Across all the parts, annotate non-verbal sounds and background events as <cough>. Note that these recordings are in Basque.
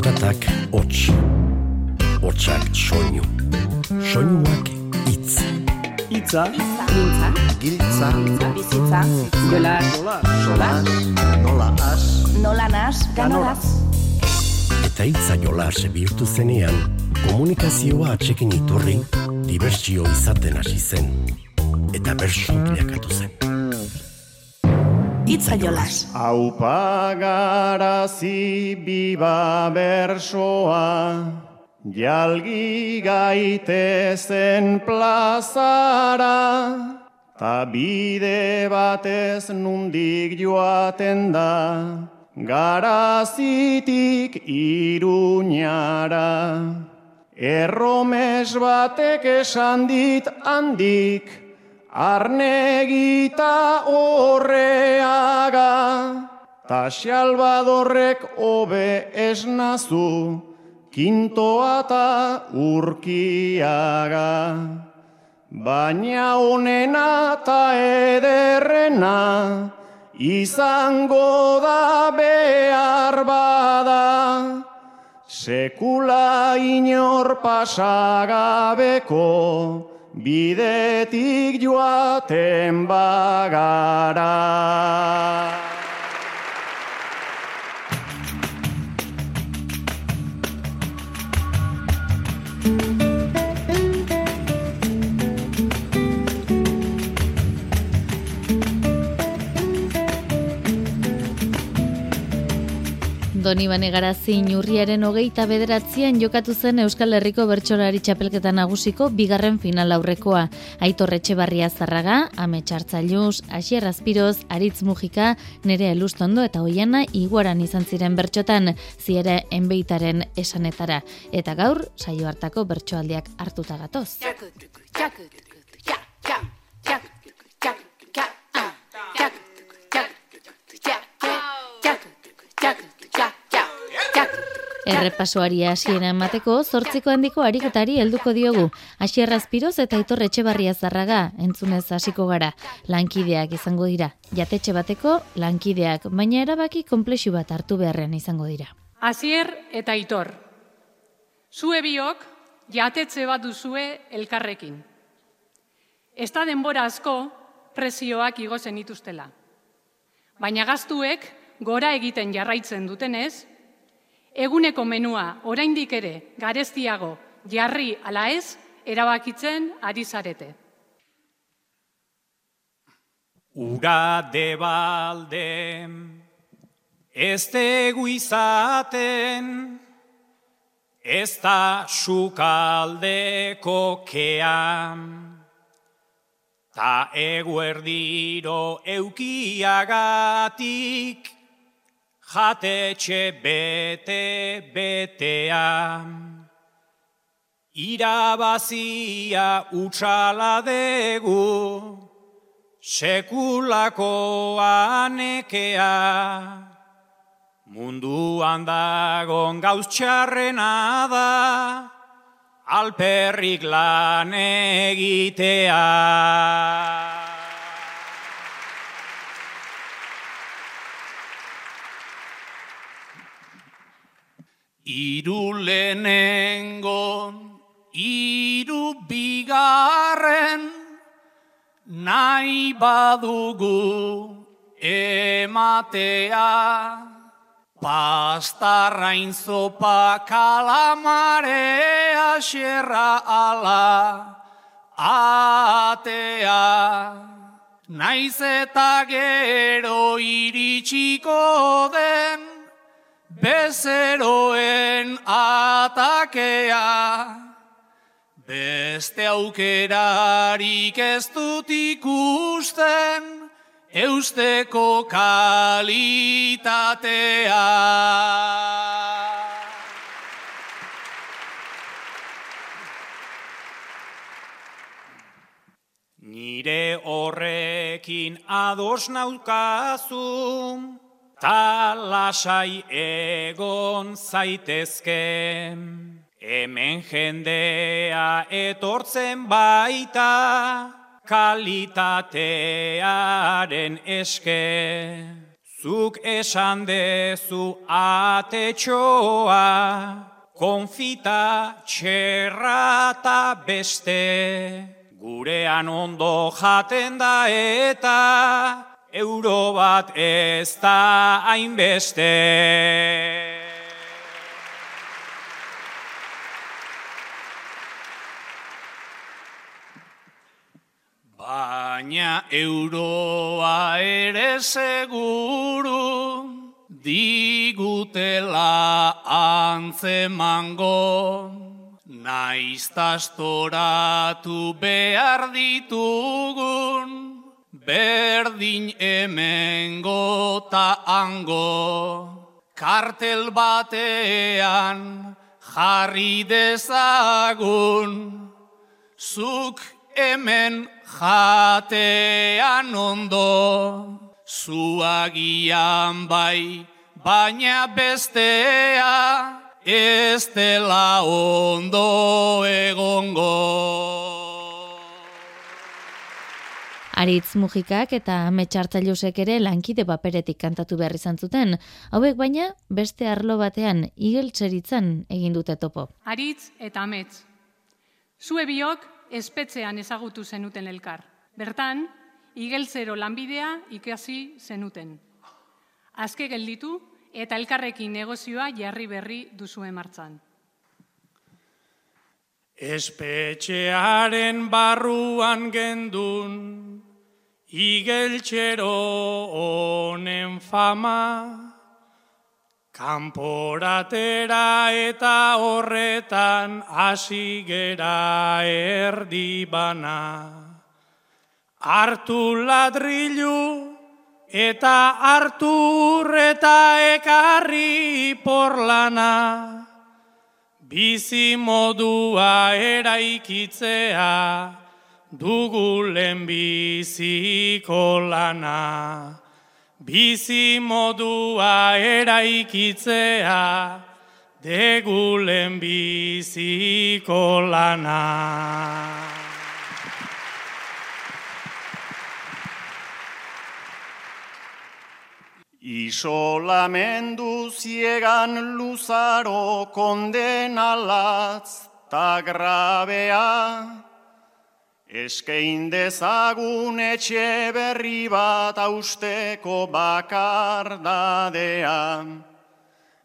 Zaratak hots, hotsak soinu, soinuak itz. Itza, Giltza, Giltza, bizitza, jola, sola, nola as, nola nas, ganoraz. Eta itza jolas bihurtu zenean, komunikazioa atxekin iturri, dibertsio izaten hasi zen. Eta bersu bilakatu zen. Itza jolas. Aupa garazi biba bersoa, jalgi gaitezen plazara, ta bide batez nundik joaten da, garazitik iruñara. Erromes batek esan dit handik, Arnegita horreaga, ta xalbadorrek obe esnazu, kintoa ta urkiaga. Baina onena ta ederrena, izango da behar bada, sekula inor pasagabeko, bidetik joaten bagara. Doni bane garazi urriaren hogeita bederatzean jokatu zen Euskal Herriko Bertsolari Txapelketa Nagusiko bigarren final aurrekoa. Aitor Etxebarria Zarraga, Ame Txartzailuz, Asier Azpiroz, Aritz Mujika, Nere Elustondo eta Oiana iguaran izan ziren bertxotan, ziere enbeitaren esanetara. Eta gaur, saio hartako bertsoaldiak hartuta gatoz. Errepasoari hasiera emateko, zortziko handiko ariketari helduko diogu. Asier Azpiroz eta Aitor Etxebarria Zarraga, entzunez hasiko gara. Lankideak izango dira. Jatetxe bateko lankideak, baina erabaki konplexu bat hartu beharrean izango dira. Asier eta Aitor. Zue biok jatetxe bat duzue elkarrekin. Ez da denbora asko presioak igo zenituztela. Baina gaztuek gora egiten jarraitzen dutenez, Eguneko menua oraindik ere garestiago jarri ala ez erabakitzen ari zarete. Ura de balde ez tegu izaten ez da sukaldeko kean ta eguerdiro eukiagatik jatetxe bete betea. Irabazia utxala degu, sekulako anekea. Munduan dagon gauz txarrena da, alperrik lan egitea. Iru lehenengo, iru bigarren, nahi badugu ematea. Pastarrain zopa kalamarea xerra ala atea. Naiz eta gero iritsiko den, bezeroen atakea, beste aukerarik ez dut ikusten, eusteko kalitatea. Nire horrekin ados naukazu, ta lasai egon zaitezke. Hemen jendea etortzen baita kalitatearen eske. Zuk esan dezu atetxoa, konfita txerra eta beste, gurean ondo jaten da eta euro bat ez da hainbeste. Baina euroa ere seguru digutela antzemango naiz tastoratu behar ditugun berdin hemengo ta ango kartel batean jarri dezagun zuk hemen jatean ondo, zuagian bai, baina bestea, ez dela ondo egongo. Aritz Mujikak eta Metxartzailusek ere lankide paperetik kantatu behar izan zuten, hauek baina beste arlo batean igeltzeritzen egin dute topo. Aritz eta Amets. Zue biok espetzean ezagutu zenuten elkar. Bertan, igeltzero lanbidea ikasi zenuten. Azke gelditu eta elkarrekin negozioa jarri berri duzuen martzan. Espetxearen barruan gendun, igeltxero honen fama, Kanporatera eta horretan hasi gera erdi bana. Artu ladrilu eta hartu eta ekarri porlana. Bizi modua eraikitzea dugulen biziko lana. Bizi modua eraikitzea, degulen biziko lana. Isolamendu ziegan luzaro kondenalatz ta grabea, Eskein dezagun etxe berri bat austeko bakar dadean.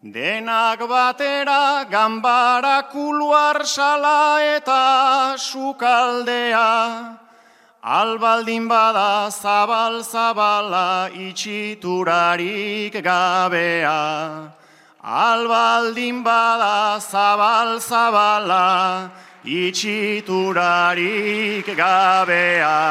Denak batera gambara kuluar sala eta sukaldea. Albaldin bada zabal zabala itxiturarik gabea. Albaldin bada zabal zabala itxiturarik gabea.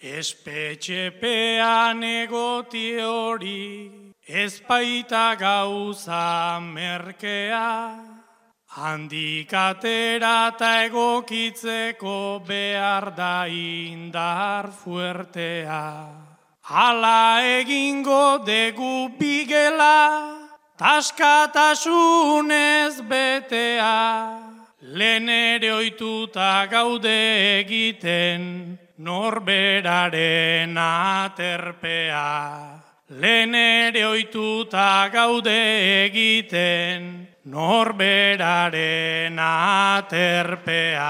Espetxepean egoti hori, ezpaita gauza merkea, handikatera eta egokitzeko behar da indar fuertea. Hala egingo degu bigela, taskatasunez betea. Lehen ere oituta gaude egiten, norberaren aterpea. Lehen ere oituta gaude egiten, norberaren aterpea.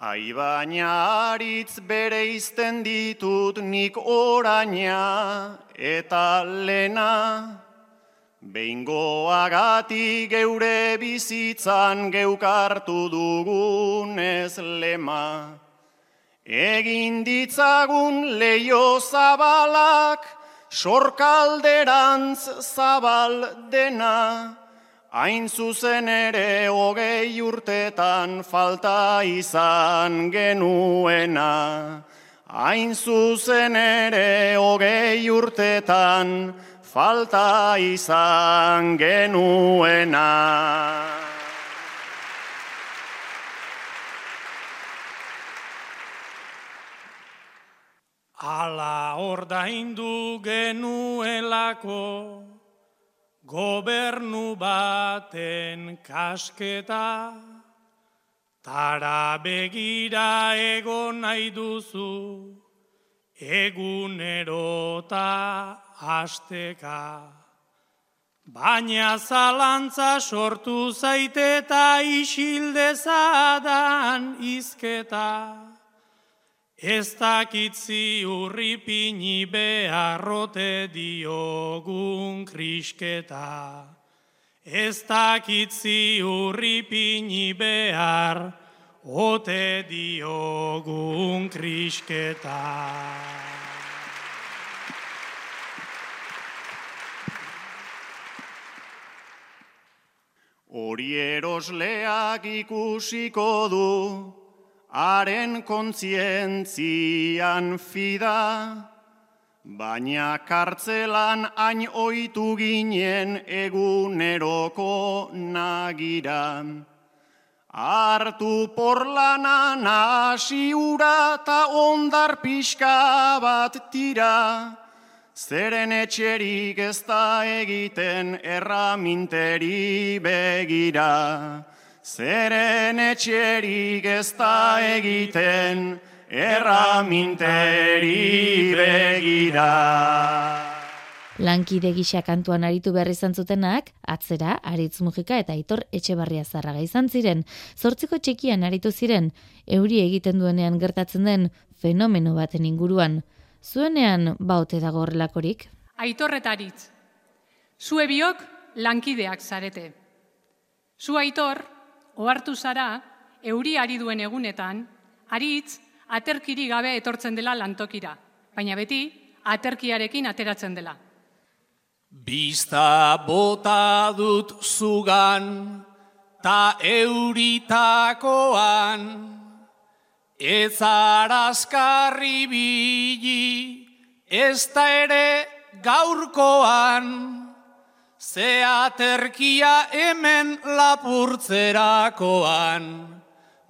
Ai baina aritz bere izten ditut nik oraina eta lena. Behingoagati geure bizitzan geukartu dugun ez lema. Egin ditzagun leio zabalak, sorkalderantz zabal dena. Hain zuzen ere hogei urtetan falta izan genuena. Hain zuzen ere hogei urtetan falta izan genuena. ala ordaindu genuelako gobernu baten kasketa, tara begira egon nahi duzu, egunerota asteka. Baina zalantza sortu zaite eta isildezadan izketa. Ez dakitzi urripini beharrote diogun krisketa. Ez dakitzi urripini behar ote diogun krisketa. Hori erosleak ikusiko du, haren kontzientzian fida, baina kartzelan hain oitu ginen eguneroko nagira. Artu porlana nasi ura ta ondar pixka bat tira, Zeren etxerik ez da egiten erraminteri begira. Zeren etxerik ez da egiten erraminteri begira. Lankide gisa kantuan aritu behar izan zutenak, atzera, aritz mugika eta aitor etxebarria zarraga izan ziren. Zortziko txekian aritu ziren, euri egiten duenean gertatzen den fenomeno baten inguruan. Zuenean baute dago horrelakorik? Aitorretaritz. Zue biok lankideak zarete. Zu aitor, ohartu zara, euri ari duen egunetan, aritz aterkiri gabe etortzen dela lantokira, baina beti aterkiarekin ateratzen dela. Bista bota dut zugan, ta euritakoan, Ez arazkarri bili, ez da ere gaurkoan, ze aterkia hemen lapurtzerakoan,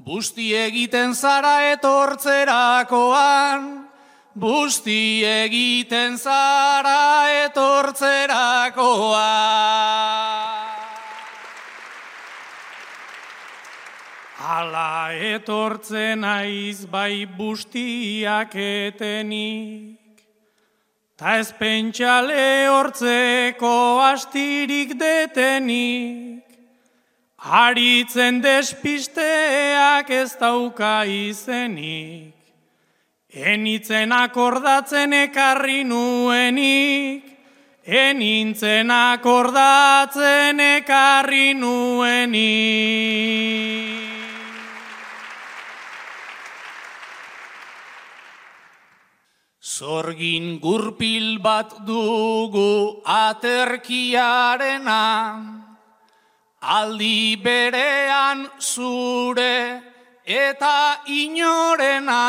busti egiten zara etortzerakoan, busti egiten zara etortzerakoan. Ala etortzen aiz bai bustiak etenik, ta ez pentsale hortzeko astirik detenik, haritzen despisteak ez dauka izenik, enitzen akordatzen ekarri nuenik, enintzen akordatzen ekarri nuenik. Zorgin gurpil bat dugu aterkiarena, aldi berean zure eta inorena,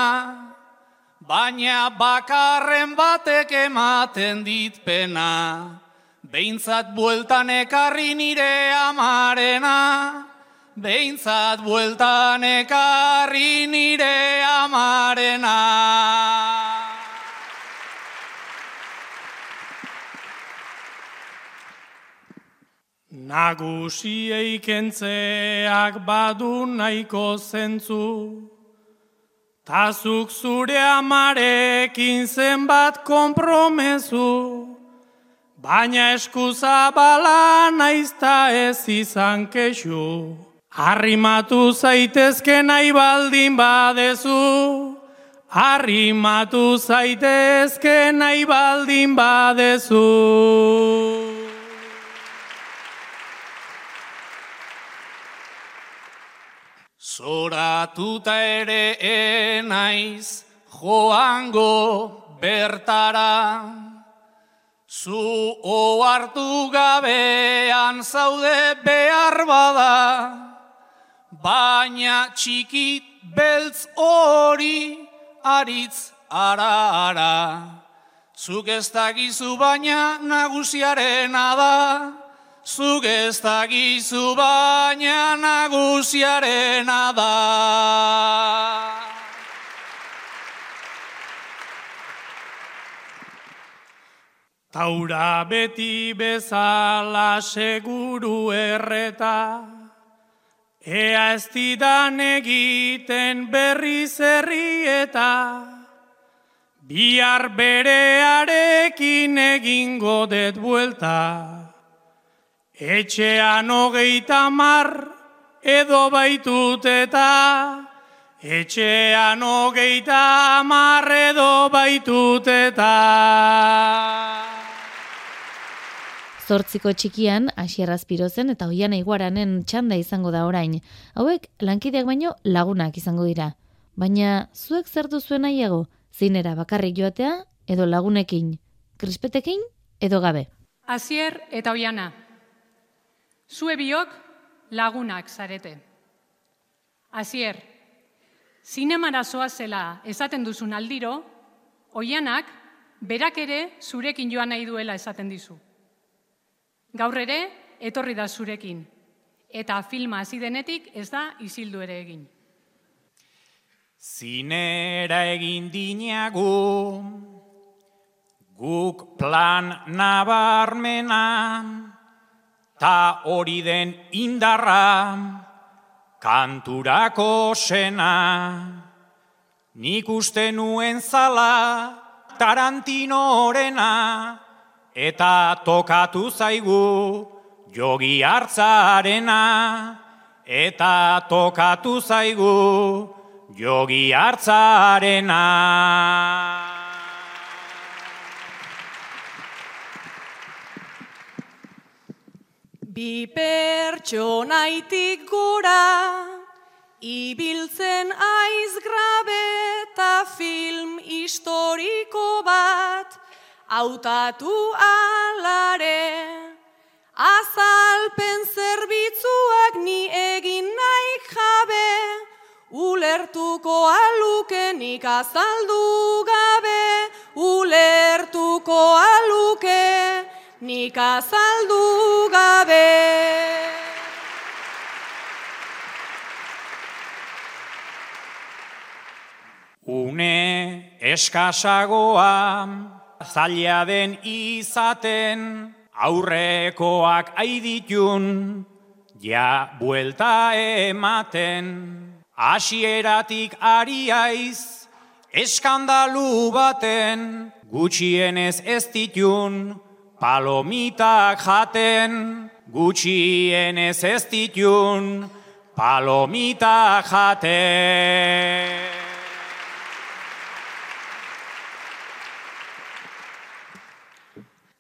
baina bakarren batek ematen dit pena, behintzat bueltan ekarri nire amarena, behintzat bueltan ekarri nire amarena. Nagusiei kentzeak badu nahiko zentzu, Tazuk zure amarekin zenbat kompromezu, Baina eskuza bala naizta ez izan kexu, Arrimatu zaitezke nahi baldin badezu, Arrimatu zaitezke nahi baldin badezu. Zoratuta ere enaiz joango bertara, zu oartu gabean zaude behar bada, baina txikit beltz hori aritz ara ara. Zuk ez dakizu baina nagusiarena da, zuk ez dakizu baina nagusiarena da. Taura beti bezala seguru erreta, ea ez didan egiten berri zerrieta, bihar berearekin egingo det buelta, etxean hogeita mar edo baitut eta, etxean hogeita mar edo baitut eta. Zortziko txikian, Asier Azpirozen eta Oian Iguaranen txanda izango da orain. Hauek, lankideak baino lagunak izango dira. Baina, zuek zer duzuen nahiago? Zinera bakarrik joatea edo lagunekin? Krispetekin edo gabe? Asier eta Oiana. Zue biok lagunak zarete. Asier, zinemara zela esaten duzun aldiro, Oianak berak ere zurekin joan nahi duela esaten dizu. Gaur ere, etorri da zurekin. Eta filma hasi denetik ez da isildu ere egin. Zinera egin dinagu, guk plan nabarmena, ta hori den indarra, kanturako sena. Nik uste nuen zala, Tarantino orena, eta tokatu zaigu jogi hartzarena eta tokatu zaigu jogi hartzarena Bi pertsonaitik gora ibiltzen aiz grabe eta film historiko bat hautatu alare, azalpen zerbitzuak ni egin nahi jabe, ulertuko alukenik azaldu gabe, ulertuko aluke nik azaldu gabe. Une eskasagoa zaila den izaten, aurrekoak aiditun, ja buelta ematen. Asieratik ariaiz, eskandalu baten, gutxienez ez ditun, palomitak jaten, gutxienez ez ditun, palomitak jaten.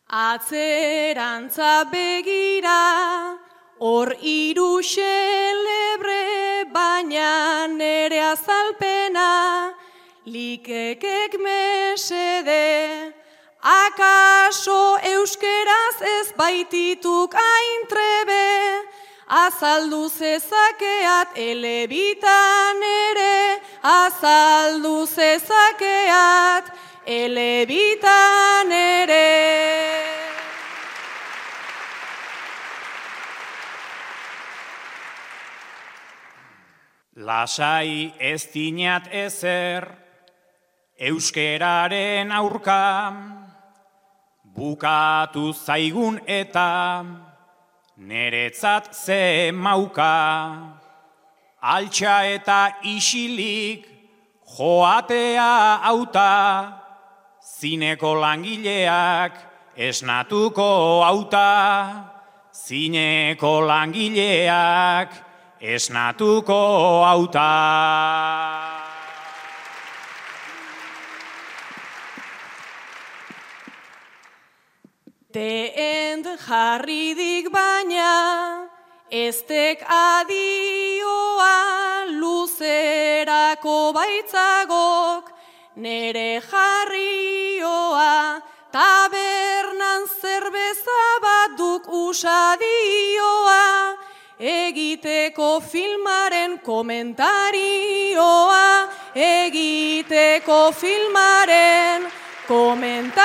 Atzerantza begira, hor iru xelebre, baina nere azalpena, likekek mesede, akaso euskeraz ez baitituk aintrebe, azaldu zezakeat elebitan ere, azaldu zezakeat elebitan ere. Lasai ez dinat ezer, euskeraren aurka, bukatu zaigun eta neretzat ze mauka, altxa eta isilik joatea auta, zineko langileak esnatuko auta, zineko langileak esnatuko auta. Te end jarridik baina, eztek adioa luzerako baitzagok, nere jarrioa, tabernan zerbeza bat duk usadioa, egiteko filmaren komentarioa, egiteko filmaren komentarioa.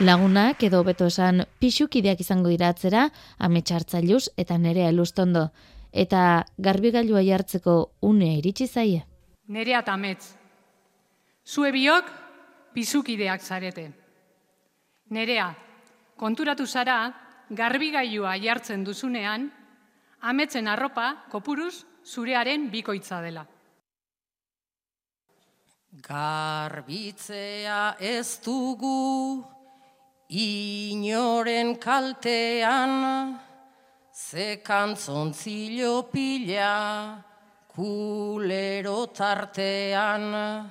Lagunak edo beto esan pixukideak izango diratzera, ametxartzailuz eta nerea elustondo. Eta garbigailua jartzeko une iritsi zaie? Nerea tametz. Zue biok pizukideak zarete. Nerea, konturatu zara, garbigailua jartzen duzunean, ametzen arropa kopuruz zurearen bikoitza dela. Garbitzea ez dugu inoren kaltean, ze kantzontzilo pila kulero tartean.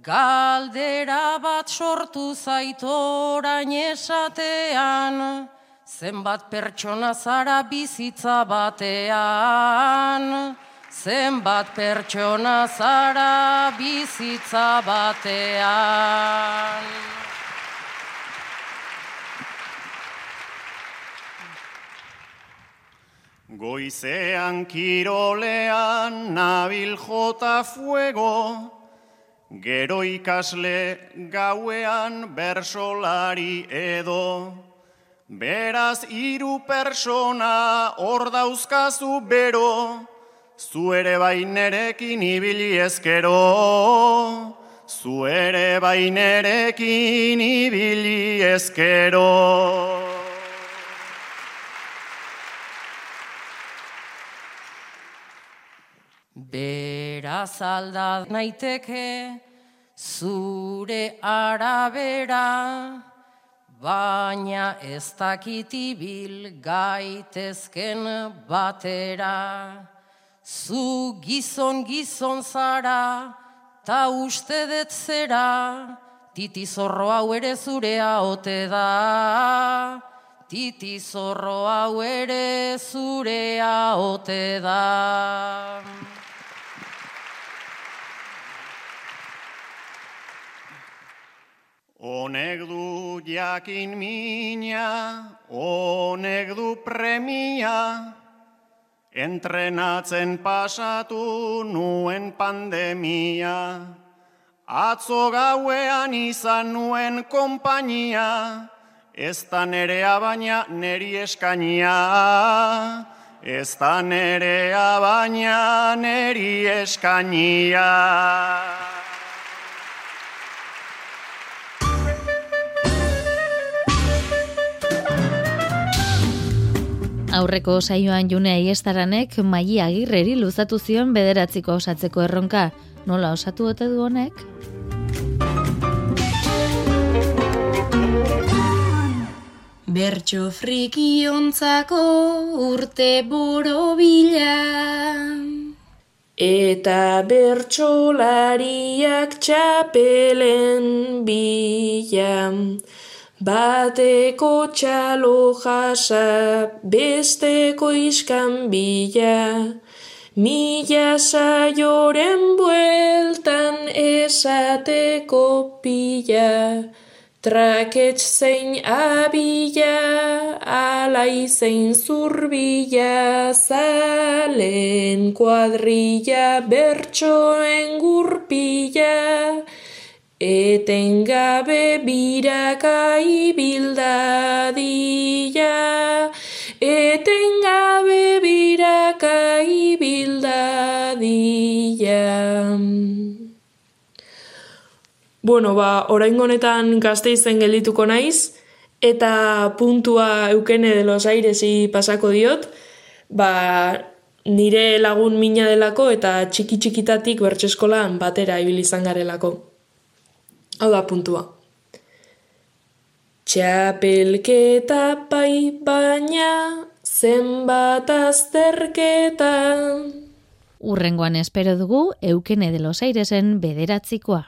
Galdera bat sortu zaitorain esatean, zenbat pertsona zara bizitza batean zenbat pertsona zara bizitza batean. Goizean kirolean nabil jota fuego, gero ikasle gauean bersolari edo. Beraz hiru persona hor dauzkazu bero, Zu ere bainerekin ibili ezkero, zu ere bainerekin ibili ezkero. Beraz alda naiteke zure arabera, baina ez dakitibil gaitezken batera. Zu gizon gizon zara, ta uste dut zera, titi zorro hau ere zurea ote da. Titi zorro hau ere zurea ote da. Honek du jakin mina, honek du premia, Entrenatzen pasatu nuen pandemia, atzo gauean izan nuen kompainia, ez da nerea baina neri eskainia, ez da nerea baina neri eskainia. Aurreko saioan junea iestaranek maili agirreri luzatu zion bederatziko osatzeko erronka. Nola osatu ote du honek? Bertxo frikiontzako urte boro bila Eta bertxolariak txapelen bila Bateko txalo jasa, besteko iskan bila, Mila saioren bueltan esateko pila, Traketx zein abila, alai zein zurbila, Zalen kuadrilla, bertsoen gurpila, Etengabe biraka ibildadila, etengabe biraka ibildadila. Bueno, ba, orain honetan gazte izen geldituko naiz, eta puntua eukene de los airesi pasako diot, ba, nire lagun mina delako eta txiki txikitatik bertxeskolan batera ibilizan garelako. Hau da puntua. Txapelketa bai baina zenbat azterketa. Urrengoan espero dugu eukene de los airesen bederatzikoa.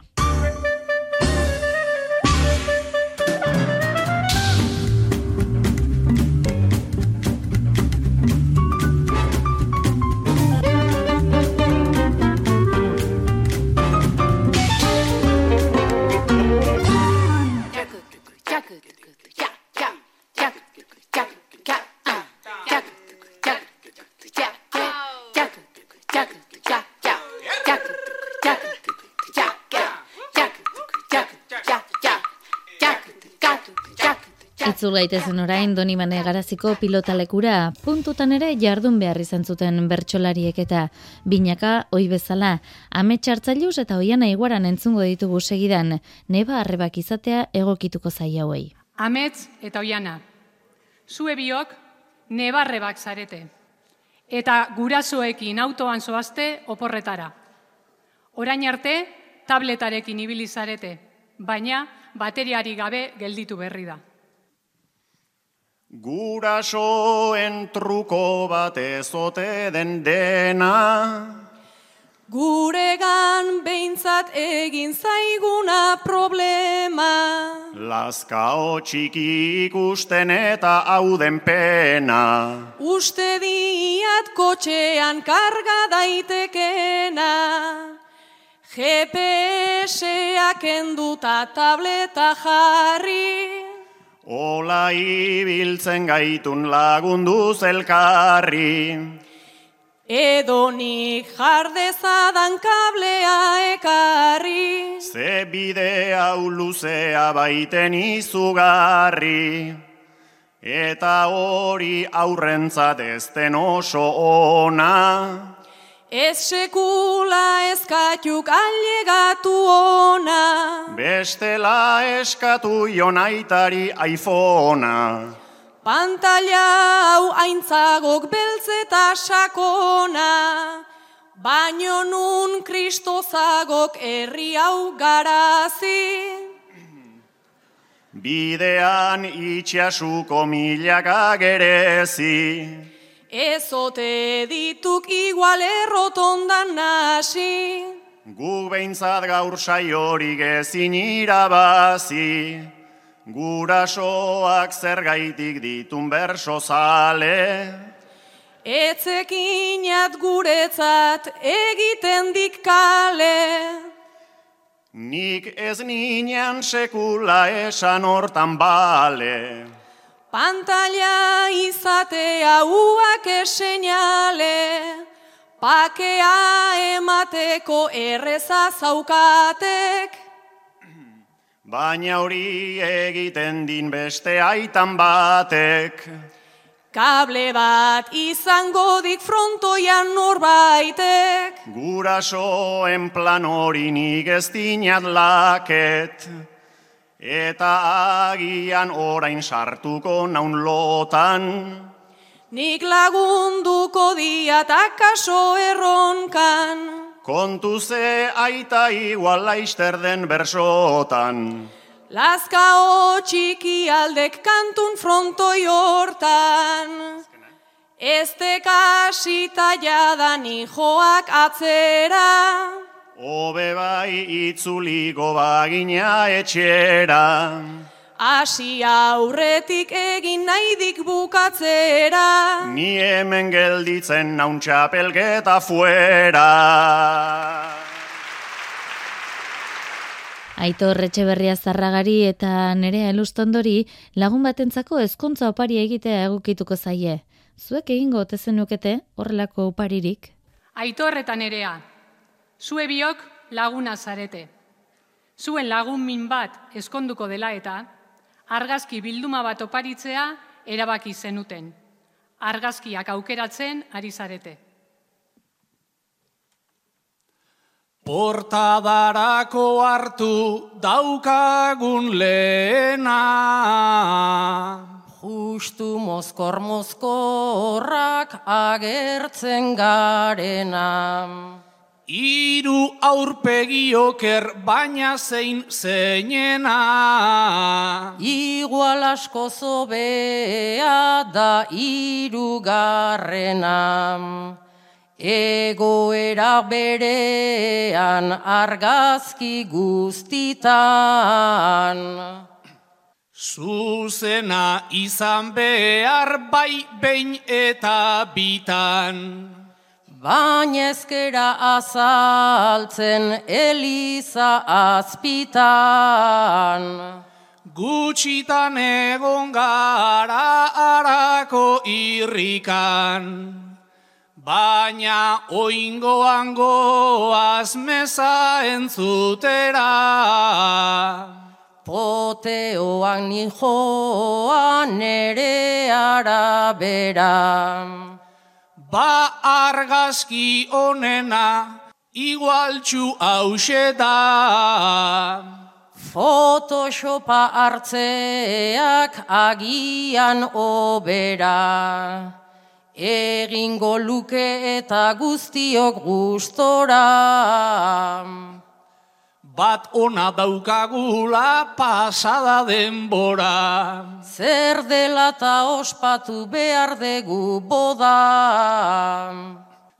Itzul gaitezen orain Donimane garaziko pilotalekura, puntutan ere jardun behar izan zuten bertsolariek eta binaka oi bezala, ametsa eta oian aiguaran entzungo ditugu segidan, neba arrebak izatea egokituko zai hauei. Amets eta oiana, zue biok neba arrebak zarete, eta gurasoekin autoan zoazte oporretara. Orain arte, tabletarekin ibilizarete, baina bateriari gabe gelditu berri da. Gurasoen truko bat ezote den dena. Guregan behintzat egin zaiguna problema. Lazkao txiki ikusten eta hauden pena. Uste diat kotxean karga daitekena. GPS-ak enduta tableta jarri. Ola ibiltzen gaitun lagundu zelkarri. Edo nik jardezadan kablea ekarri. Ze bide hau luzea baiten izugarri. Eta hori aurrentzat ezten oso ona. Ez sekula eskatuk ailegatu ona. Bestela eskatu jonaitari aifona. Pantalla hau aintzagok beltzeta sakona. Baino nun kristozagok herri hau garazi. Bidean itxasuko milaka gerezi. Ezote dituk igual errotondan nasi. Gu behintzat gaur saiorik ezin irabazi. Gurasoak zergaitik ditun berso zale. Etzekinat guretzat egiten dik kale. Nik ez ninean sekula esan hortan bale. Pantalla izatea uak esenale, pakea emateko erreza zaukatek. <clears throat> Baina hori egiten din beste aitan batek. Kable bat izango dik frontoian norbaitek. Gurasoen plan hori nik ez dinat laket. Eta agian orain sartuko naun lotan. Nik lagunduko diatak kaso erronkan. Kontu ze aita igual laister den bersotan. Lazka txiki aldek kantun frontoi hortan. Ez tekasita jadan joak atzera. Obe bai itzuliko bagina etxera. Asi aurretik egin nahidik bukatzera. Ni hemen gelditzen naun txapelketa fuera. Aitor Etxeberria Zarragari eta Nerea Elustondori lagun batentzako ezkontza opari egitea egukituko zaie. Zuek egingo otezenukete horrelako oparirik? Aitor eta Nerea, Zue biok laguna zarete. Zuen lagun min bat eskonduko dela eta, argazki bilduma bat oparitzea erabaki zenuten. Argazkiak aukeratzen ari zarete. Portadarako hartu daukagun lehena. Justu mozkor mozkorrak agertzen garena. Iru aurpegioker baina zein zeinena. Igual asko zobea da irugarrena. Egoera berean argazki guztitan. Zuzena izan behar bai behin eta bitan. Baina ezkera azaltzen Eliza azpitan. Gutxitan egon gara arako irrikan. Baina oingoan goaz meza entzutera. Poteoak nijoa nere arabera. Ba argazki onena, igualtxu hause da. Photoshopa hartzeak agian obera. Egingo luke eta guztiok gustora. Bat ona daukagula pasada denbora. Zer dela eta ospatu behar dugu boda.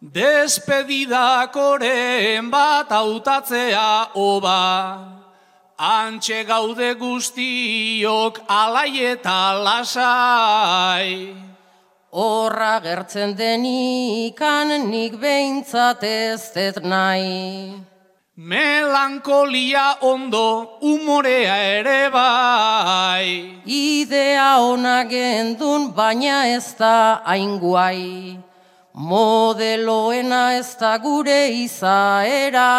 Despedida koren bat hautatzea oba. Antxe gaude guztiok alai eta lasai. Horra gertzen denikan nik behintzat ez nahi. Melankolia ondo umorea ere bai. Idea ona gendun baina ez da ainguai. Modeloena ez da gure izaera.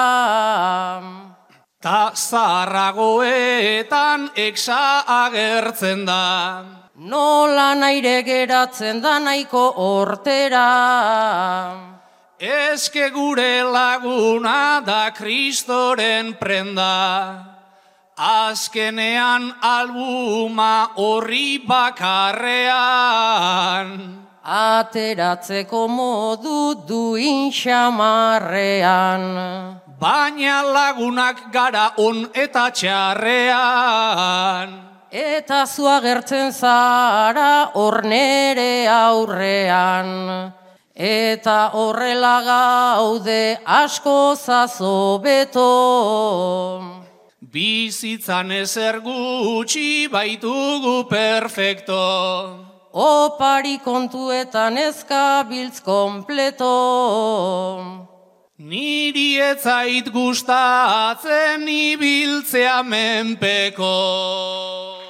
Ta zaharragoetan eksa agertzen da. Nola naire geratzen da nahiko hortera. Eske gure laguna da kristoren prenda. Azkenean albuma horri bakarrean. Ateratzeko modu duin xamarrean. Baina lagunak gara on eta txarrean. Eta zua gertzen zara hor nere aurrean. Eta horrela gaude asko zazo beto. Bizitzan ezer gutxi baitugu perfecto. Opari kontuetan ezkabiltz kompleto. Niri etzait gustatzen ibiltzea menpeko.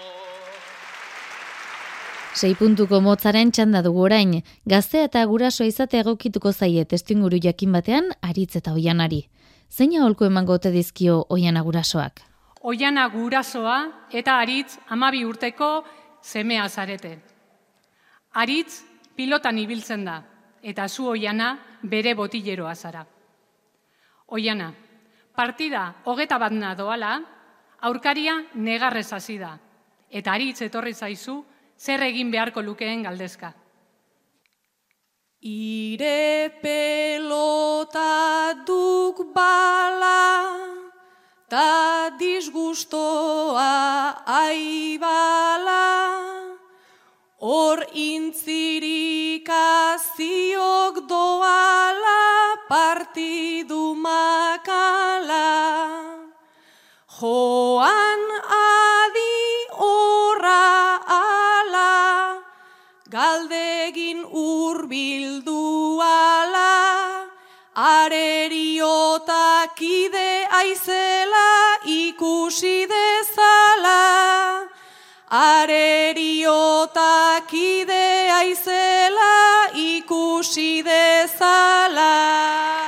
Sei puntuko motzaren txanda dugu orain, gaztea eta guraso izate egokituko zaie testinguru jakin batean, aritz eta oianari. Zein aholko emango ote dizkio oiana gurasoak? Oiana gurasoa eta aritz amabi urteko semea zarete. Aritz pilotan ibiltzen da, eta zu oiana bere botilleroa zara. Oiana, partida hogeta bat doala, aurkaria negarrez hasi da, eta aritz etorri zaizu zer egin beharko lukeen galdezka. Ire pelota duk bala, ta disgustoa aibala, hor intzirikaziok doala partidu makala. Joan galdegin urbildu ala, areriotakide aizela ikusi dezala. Areriotakide aizela ikusi dezala.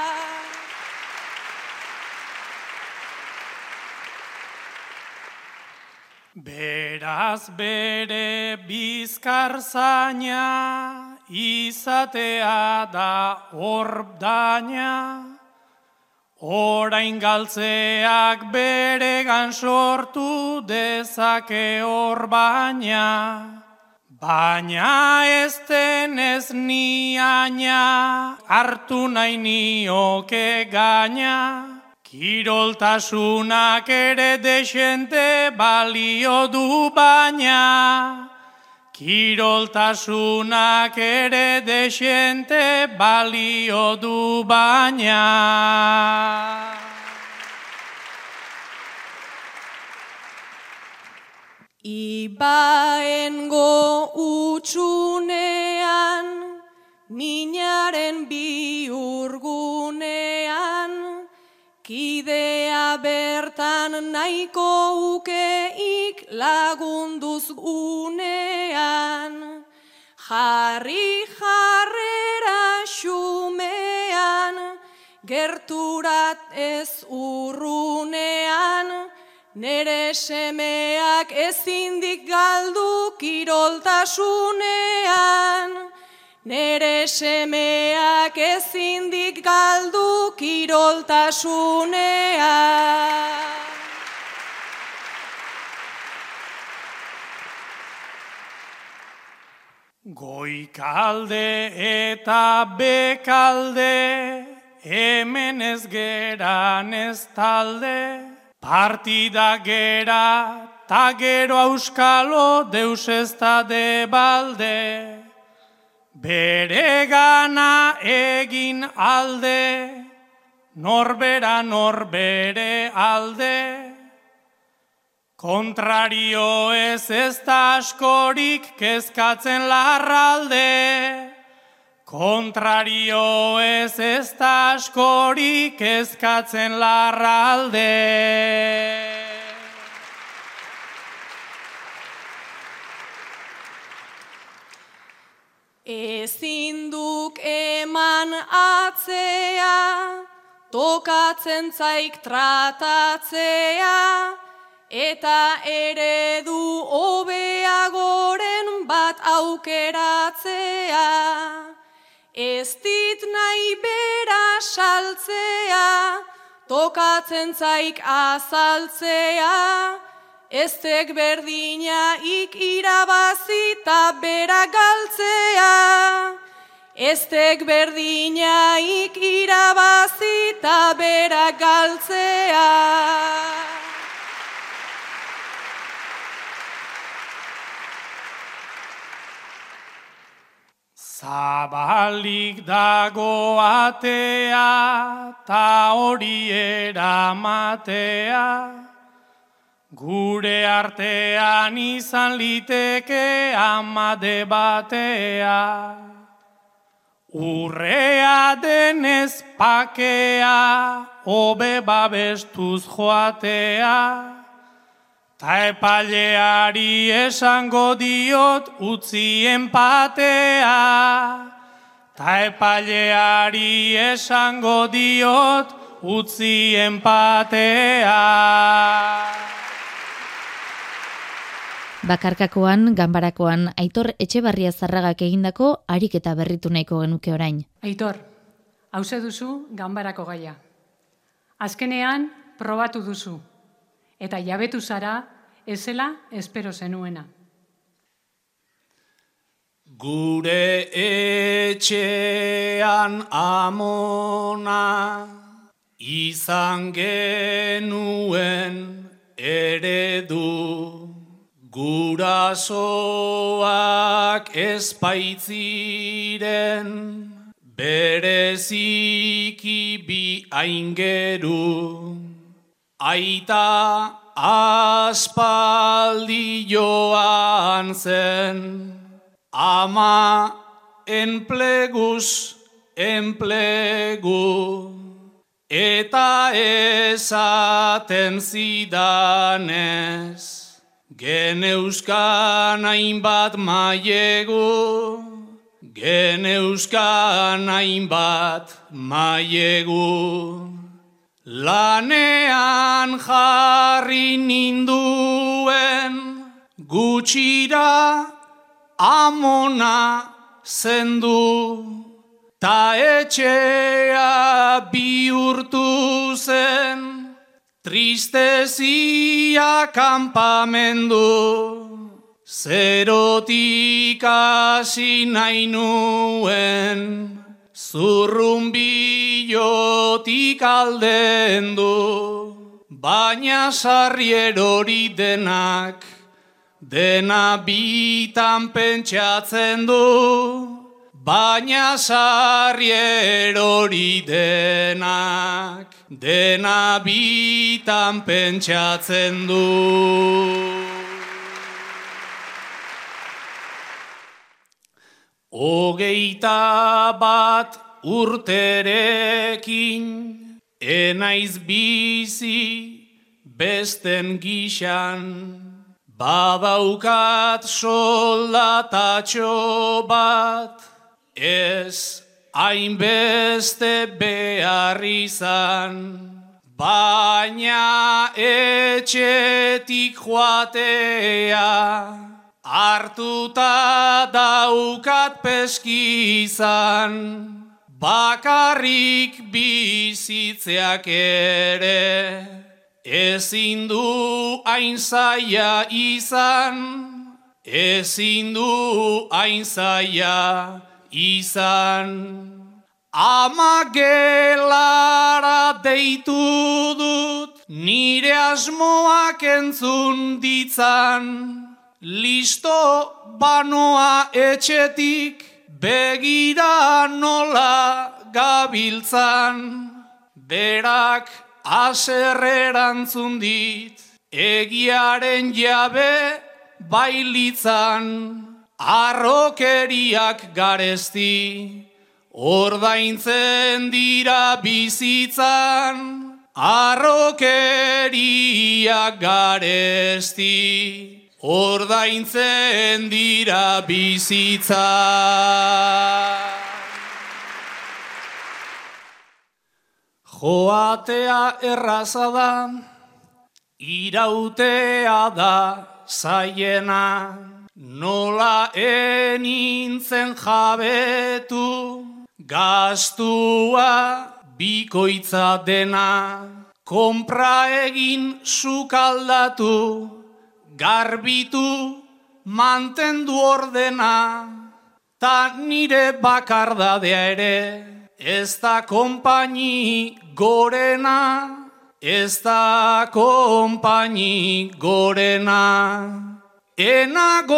Beraz bere bizkar zaina, izatea da ordaina, orain galtzeak bere sortu dezake hor baina. Baina ez denez niaina, hartu nahi nioke gaina, Kiroltasunak ere desente balio du baina. Kiroltasunak ere desente balio du baina. Ibaengo utxunean, minaren biurgunean, Kidea bertan nahiko ukeik lagunduz unean. Jarri jarrera xumean, gerturat ez urrunean, nere semeak ezindik galdu kiroltasunean. Nere semeak ezindik galdu kiroltasunean. Goikalde eta bekalde, hemen ez geran ez talde, partida gera, ta gero auskalo deus ez da de balde. Bere gana egin alde, norbera norbere alde, Kontrario ez ez da askorik kezkatzen larralde. Kontrario ez ez da askorik kezkatzen larralde. Ezin duk eman atzea, tokatzen zaik tratatzea, eta eredu hobeagoren bat aukeratzea. Ez dit nahi bera saltzea, tokatzen zaik azaltzea, ez tek berdina ik irabazita bera galtzea. Ez tek berdina ik irabazita bera galtzea. Zabalik dago atea, ta hori eramatea, gure artean izan liteke amade batea. Urrea denez pakea, hobe babestuz joatea, Ta epaileari esango diot utzi empatea. Ta epaileari esango diot utzi empatea. Bakarkakoan, ganbarakoan, Aitor Etxebarria Zarragak egindako harik eta berritu nahiko genuke orain. Aitor, hause duzu ganbarako gaia. Azkenean, probatu duzu. Eta jabetu zara, ezela espero zenuena. Gure etxean amona izan genuen eredu gurasoak espaitziren bereziki bi aingeru aita aspaldi joan zen, ama enplegus enplegu, eta esaten zidanez, geneuskan hainbat maiegu, geneuskan hainbat maiegu. Lanean jarri ninduen gutxira amona zendu ta etxea bihurtu zen tristezia kampamendu zerotik hasi nahi nuen Zurrumbillotik alden du, baina sarri erori denak, dena bitan pentsatzen du, baina sarri erori denak, dena bitan pentsatzen du. Hogeita bat urterekin, enaiz bizi besten gixan, badaukat soldatatxo bat, ez hainbeste behar izan, baina etxetik joatea, hartuta daukat peskizan, bakarrik bizitzeak ere, ezin du hain zaia izan, ezin du hain zaia izan. Ama gelara deitu dut, nire asmoak entzun ditzan, listo banoa etxetik, begira nola gabiltzan, berak aserrerantzun dit, egiaren jabe bailitzan, arrokeriak garesti, Ordaintzen dira bizitzan, arrokeria garesti. Ordaintzen dira bizitzan. Joatea erraza da, irautea da zaiena, nola enintzen jabetu, Gastua bikoitza dena, kompra egin sukaldatu, garbitu mantendu ordena, ta nire bakardadea ere, ez da kompaini gorena, ez da kompaini gorena. Enagoela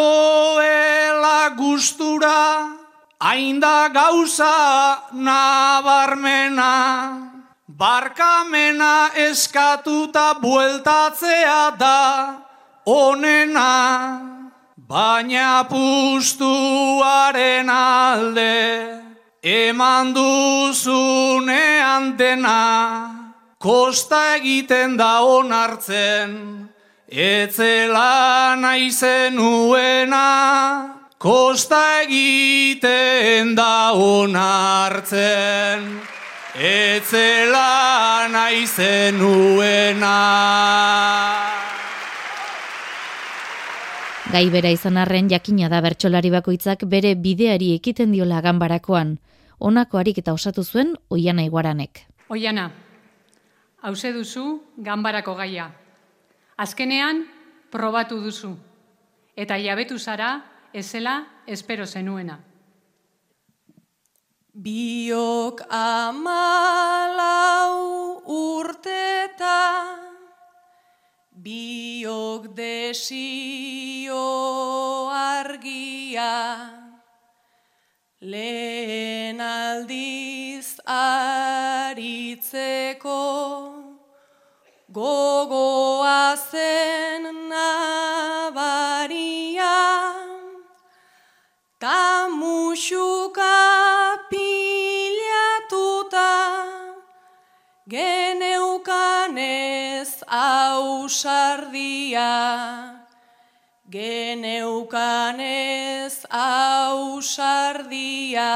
gustura, Ainda gauza nabarmena, barkamena eskatuta bueltatzea da onena, baina pustuaren alde eman duzunean dena, kosta egiten da onartzen, etzela naizen uena, Kosta egiten da onartzen, etzela naizen nuena. Gai bera izan arren jakina da bertsolari bakoitzak bere bideari ekiten diola ganbarakoan. Honako harik eta osatu zuen Oiana Iguaranek. Oiana, hause duzu ganbarako gaia. Azkenean probatu duzu. Eta jabetu zara ezela espero zenuena. Biok amalau urteta, biok desio argia, lehen aldiz aritzeko, gogoa zen nabaria, Ta musuka pilatuta geneukanez ausardia geneukanez ausardia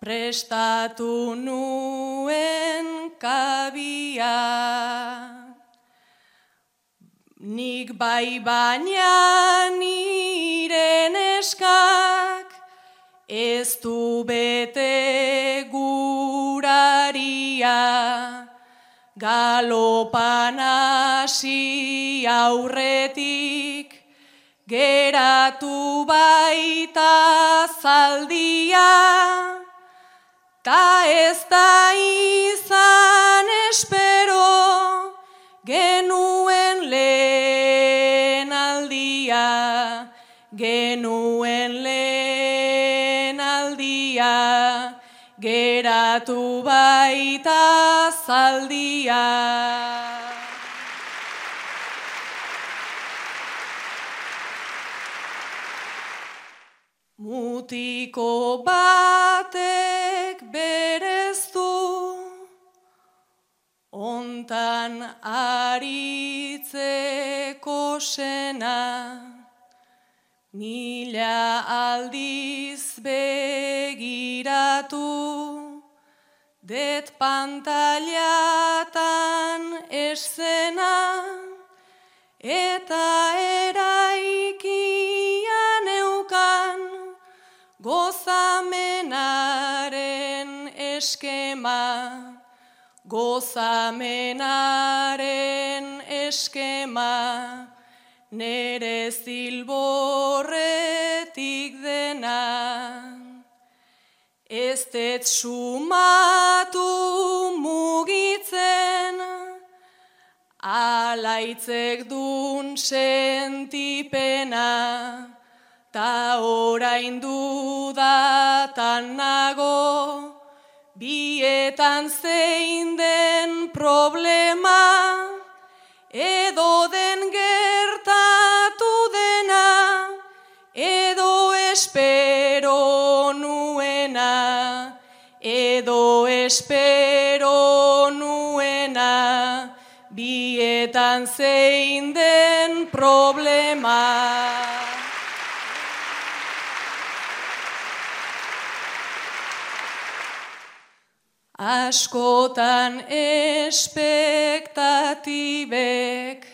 prestatu nuen kabia Nik bai baina nire neskak ez du bete guraria. Galopan hasi aurretik geratu baita zaldia. Ta ez da izan genuen lehen aldia, geratu baita zaldia. Mutiko batek bereztu Ontan aritzeko sena, mila aldiz begiratu, det pantailatan esena, eta eraikian eukan gozamenaren eskema, gozamenaren eskema, nere zilborretik dena. Ez det sumatu mugitzen, alaitzek dun sentipena, ta orain dudatan nago, bietan zein den problema, bietan zein den problema. Askotan espektatibek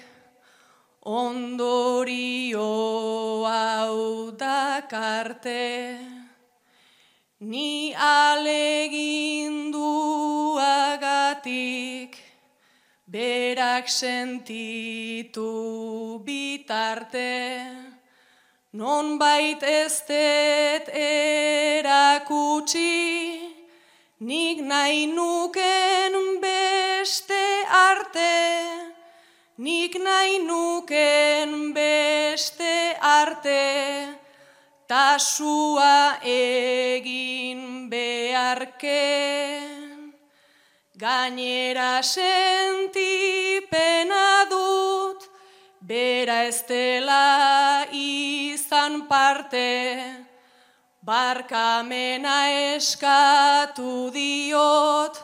ondorio hau dakarte, ni aleginduagatik berak sentitu bitarte, non bait ez det erakutsi, nik nahi nuken beste arte, nik nahi nuken beste arte, tasua egin beharke. Gainera sentipena dut, bera ez dela izan parte, barkamena eskatu diot,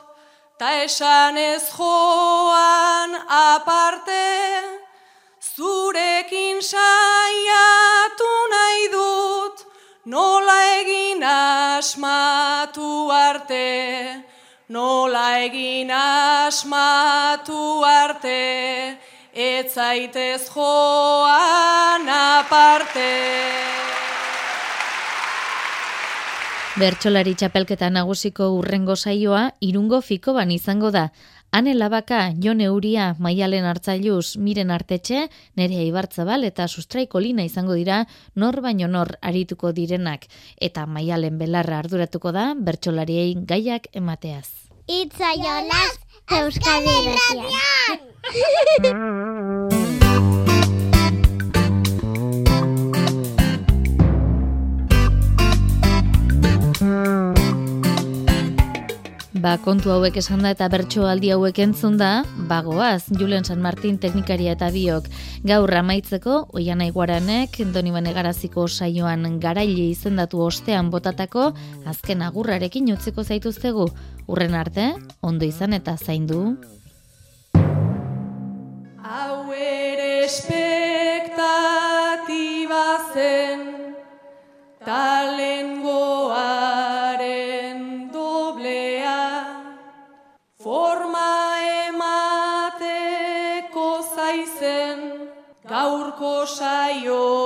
ta esan ez joan aparte, zurekin saiatu nahi dut, nola egin asmatu arte, nola egin asmatu arte, ez zaitez joan aparte. Bertxolari txapelketa nagusiko urrengo saioa irungo fiko ban izango da. Ane labaka, Jon Euria, Maialen Artzailuz, Miren Artetxe, Nerea Ibartzabal eta Sustraiko Lina izango dira nor baino nor arituko direnak. Eta Maialen Belarra arduratuko da bertxolariei gaiak emateaz. Itza jolaz, Euskadi <laughs> Ba, kontu hauek esan da eta bertso aldi hauek entzun da, bagoaz, Julen San Martin teknikaria eta biok. Gaur amaitzeko, oian aiguaranek, Doni Banegaraziko saioan garaile izendatu ostean botatako, azken agurrarekin utziko zaituztegu. Urren arte, ondo izan eta zaindu. Hau ere espektatiba zen, talengoaren yo.